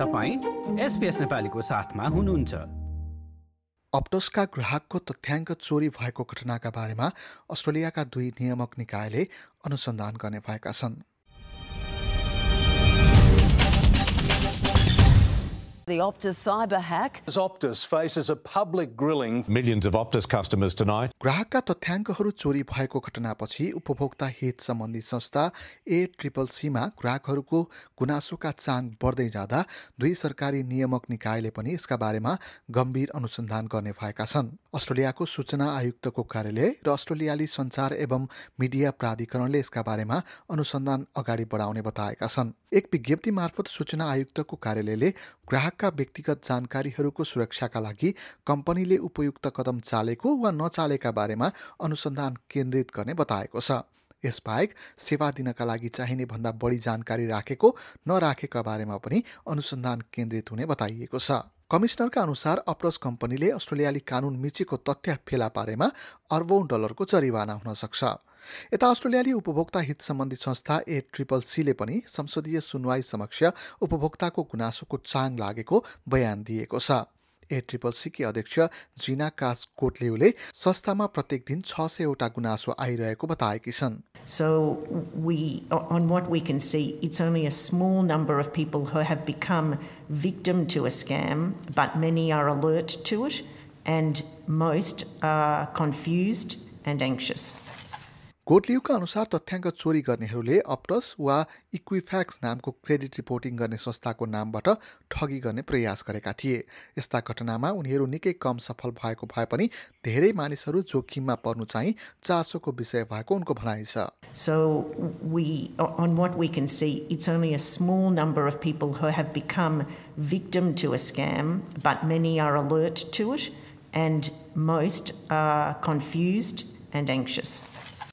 तपाईँ एसपिएस नेपालीको साथमा हुनुहुन्छ। अप्टोसका ग्राहकको तथ्याङ्क चोरी भएको घटनाका बारेमा अस्ट्रेलियाका दुई नियामक निकायले अनुसन्धान गर्ने भएका छन्। Optus cyber hack. As Optus faces a public grilling. Millions of Optus customers tonight. ग्राहकका तथ्याङ्कहरू चोरी भएको घटनापछि उपभोक्ता हित सम्बन्धी संस्था ए ट्रिपल सीमा ग्राहकहरूको गुनासोका चाङ बढ्दै जाँदा दुई सरकारी नियामक निकायले पनि यसका बारेमा गम्भीर अनुसन्धान गर्ने भएका छन् अस्ट्रेलियाको सूचना आयुक्तको कार्यालय र अस्ट्रेलियाली सञ्चार एवं मिडिया प्राधिकरणले यसका बारेमा अनुसन्धान अगाडि बढाउने बताएका छन् एक विज्ञप्ति मार्फत सूचना आयुक्तको कार्यालयले ग्राहकका व्यक्तिगत जानकारीहरूको सुरक्षाका लागि कम्पनीले उपयुक्त कदम चालेको वा नचालेका बारेमा अनुसन्धान केन्द्रित गर्ने बताएको छ। यसबाहेक सेवा दिनका लागि चाहिने भन्दा बढी जानकारी राखेको नराखेका बारेमा पनि अनुसन्धान केन्द्रित हुने बताइएको छ। कमिसनरका अनुसार अप्रोस कम्पनीले अस्ट्रेलियाली कानुन मिचेको तथ्य फेला पारेमा अर्बौं डलरको जरिवाना हुन सक्छ। यता अस्ट्रेलियाली उपभोक्ता हित सम्बन्धी संस्था ए ट्रिपल सीले पनि संसदीय सुनवाई समक्ष उपभोक्ताको गुनासोको चाङ लागेको बयान दिएको छ। ए ट्रिपल सीकी अध्यक्ष जिना कास कोटलेउले संस्थामा प्रत्येक दिन छ सयवटा गुनासो आइरहेको बताएकी छन् So we, on what we can see, it's only a small number of people who have become victim to a scam, but many are alert to it, and most are confused and anxious. कोटलियुका अनुसार तथ्याङ्क चोरी गर्नेहरूले अप्टस वा इक्विफ्याक्स नामको credit reporting गर्ने संस्थाको नामबाट ठगी गर्ने प्रयास गरेका थिए यस्ता घटनामा उनीहरू निकै कम सफल भएको भए पनि धेरै मानिसहरू जोखिममा पर्नु चाहिँ चासोको विषय भएको उनको भनाइ छ So we, on what we can see, it's only a small number of people who have become victim to a scam, but many are alert to it, and most are confused and anxious.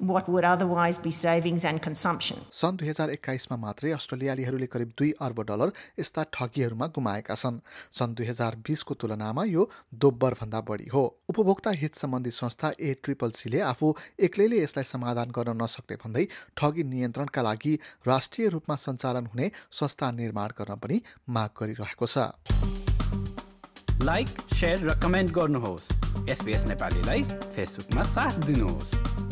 what would otherwise be savings and consumption. सन् दुई हजार एक्काइसमा मात्रै अस्ट्रेलियालीहरूले करिब दुई अर्ब dollar यस्ता ठगीहरूमा गुमाएका छन्। सन् दुई हजार बिसको तुलनामा यो दोब्बरभन्दा बढी हो। उपभोक्ता हित सम्बन्धी संस्था ए ट्रिपल सीले आफू एक्लैले यसलाई समाधान गर्न नसक्ने भन्दै ठगी नियन्त्रणका लागि राष्ट्रिय रूपमा सञ्चालन हुने संस्था निर्माण गर्न पनि माग गरिरहेको छ। लाइक र कमेन्ट गर्नुहोस्। एसपिएस नेपालीलाई फेसबुकमा साथ दिनुहोस्।